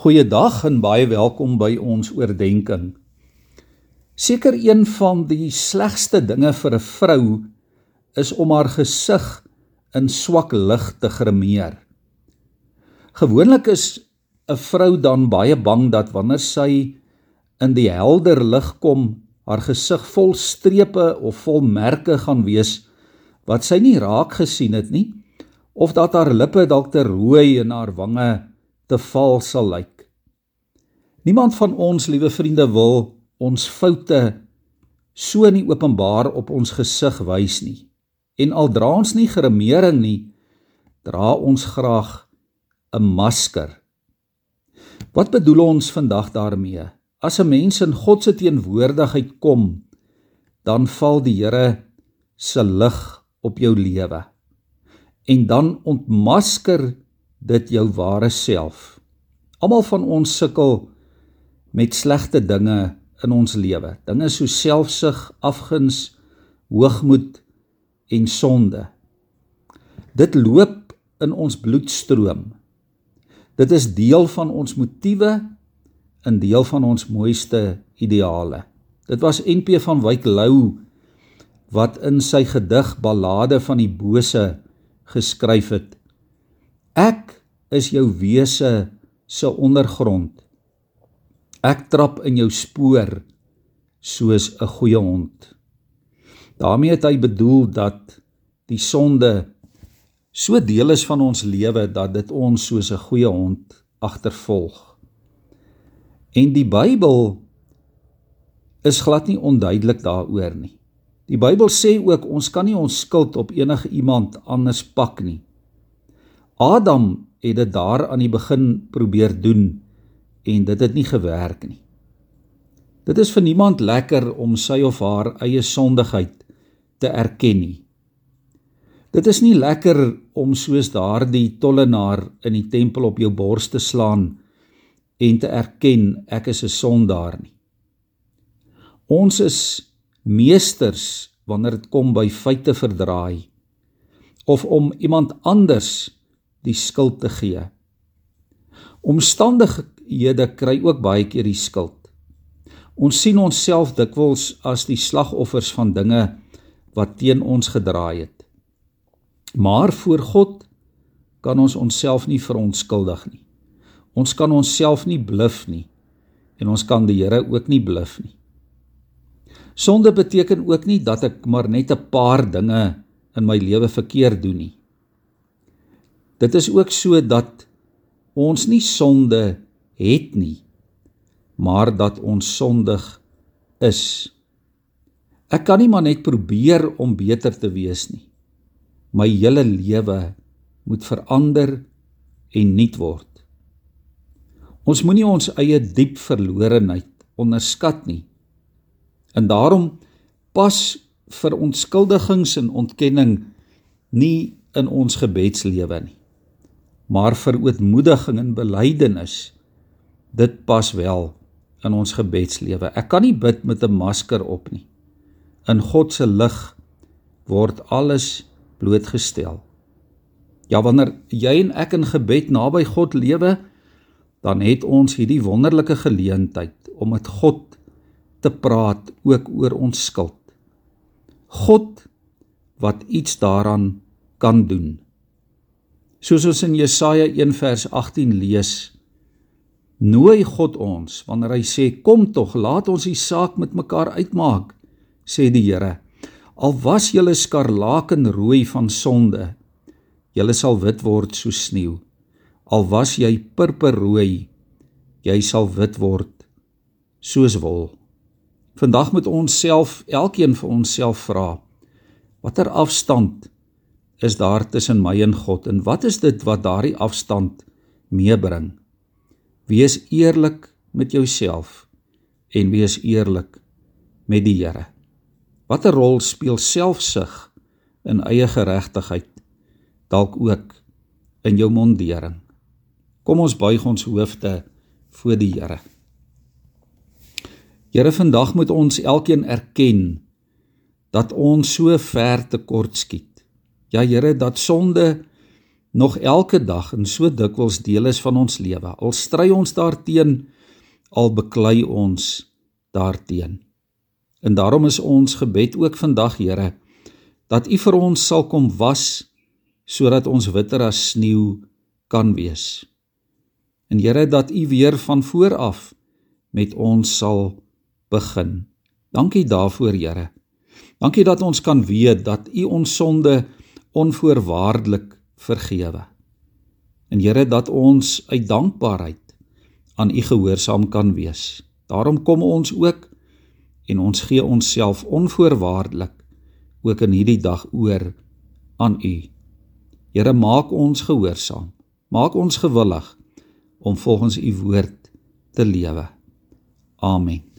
Goeiedag en baie welkom by ons oordeenking. Seker een van die slegste dinge vir 'n vrou is om haar gesig in swak lig te grimeer. Gewoonlik is 'n vrou dan baie bang dat wanneer sy in die helder lig kom, haar gesig vol strepe of vol merke gaan wees wat sy nie raak gesien het nie, of dat haar lippe dalk te rooi en haar wange te val sal lyk. Niemand van ons, liewe vriende, wil ons foute so in openbaar op ons gesig wys nie. En al dra ons nie gremering nie, dra ons graag 'n masker. Wat bedoel ons vandag daarmee? As 'n mens in God se teenwoordigheid kom, dan val die Here se lig op jou lewe. En dan ontmasker dit jou ware self. Almal van ons sukkel met slegte dinge in ons lewe. Dinge so selfsug, afguns, hoogmoed en sonde. Dit loop in ons bloedstroom. Dit is deel van ons motiewe en deel van ons mooiste ideale. Dit was NP van Wyk Lou wat in sy gedig Ballade van die Bose geskryf het. Is jou wese se ondergrond. Ek trap in jou spoor soos 'n goeie hond. daarmee het hy bedoel dat die sonde so deel is van ons lewe dat dit ons soos 'n goeie hond agtervolg. En die Bybel is glad nie onduidelik daaroor nie. Die Bybel sê ook ons kan nie ons skuld op enige iemand anders pak nie. Adam het dit daar aan die begin probeer doen en dit het nie gewerk nie. Dit is vir niemand lekker om sy of haar eie sondigheid te erken nie. Dit is nie lekker om soos daardie tollenaar in die tempel op jou bors te slaan en te erken ek is 'n sondaar nie. Ons is meesters wanneer dit kom by feite verdraai of om iemand anders die skuld te gee. Omstandighede kry ook baie keer die skuld. Ons sien onsself dikwels as die slagoffers van dinge wat teen ons gedraai het. Maar voor God kan ons onsself nie verontskuldig nie. Ons kan onsself nie bluf nie en ons kan die Here ook nie bluf nie. Sonde beteken ook nie dat ek maar net 'n paar dinge in my lewe verkeerd doen nie. Dit is ook so dat ons nie sonde het nie, maar dat ons sondig is. Ek kan nie maar net probeer om beter te wees nie. My hele lewe moet verander en nuut word. Ons moenie ons eie diep verlorenheid onderskat nie. En daarom pas verontskuldigings en ontkenning nie in ons gebedslewe nie maar vir ootmoediging en belydenis dit pas wel in ons gebedslewe. Ek kan nie bid met 'n masker op nie. In God se lig word alles blootgestel. Ja, wanneer jy en ek in gebed naby God lewe, dan het ons hierdie wonderlike geleentheid om met God te praat ook oor ons skuld. God wat iets daaraan kan doen. Soos ons in Jesaja 1 vers 18 lees, nooi God ons wanneer hy sê kom tog, laat ons die saak met mekaar uitmaak, sê die Here. Al was julle skarlakenrooi van sonde, julle sal wit word soos sneeu. Al was jy purperrooi, jy sal wit word soos wol. Vandag moet ons self, elkeen vir onsself vra, watter afstand is daar tussen my en God en wat is dit wat daardie afstand meebring? Wees eerlik met jouself en wees eerlik met die Here. Watter rol speel selfsug in eie geregtigheid dalk ook in jou mondering? Kom ons buig ons hoofde voor die Here. Here, vandag moet ons elkeen erken dat ons so ver tekort skiet Ja Here, dat sonde nog elke dag en so dikwels deel is van ons lewe. Al stry ons daarteen, al beklei ons daarteen. En daarom is ons gebed ook vandag, Here, dat U vir ons sal kom was sodat ons witter as sneeu kan wees. En Here, dat U weer van voor af met ons sal begin. Dankie daarvoor, Here. Dankie dat ons kan weet dat U ons sonde onvoorwaardelik vergewe. En Here dat ons uit dankbaarheid aan U gehoorsaam kan wees. Daarom kom ons ook en ons gee onsself onvoorwaardelik ook in hierdie dag oor aan U. Here maak ons gehoorsaam. Maak ons gewillig om volgens U woord te lewe. Amen.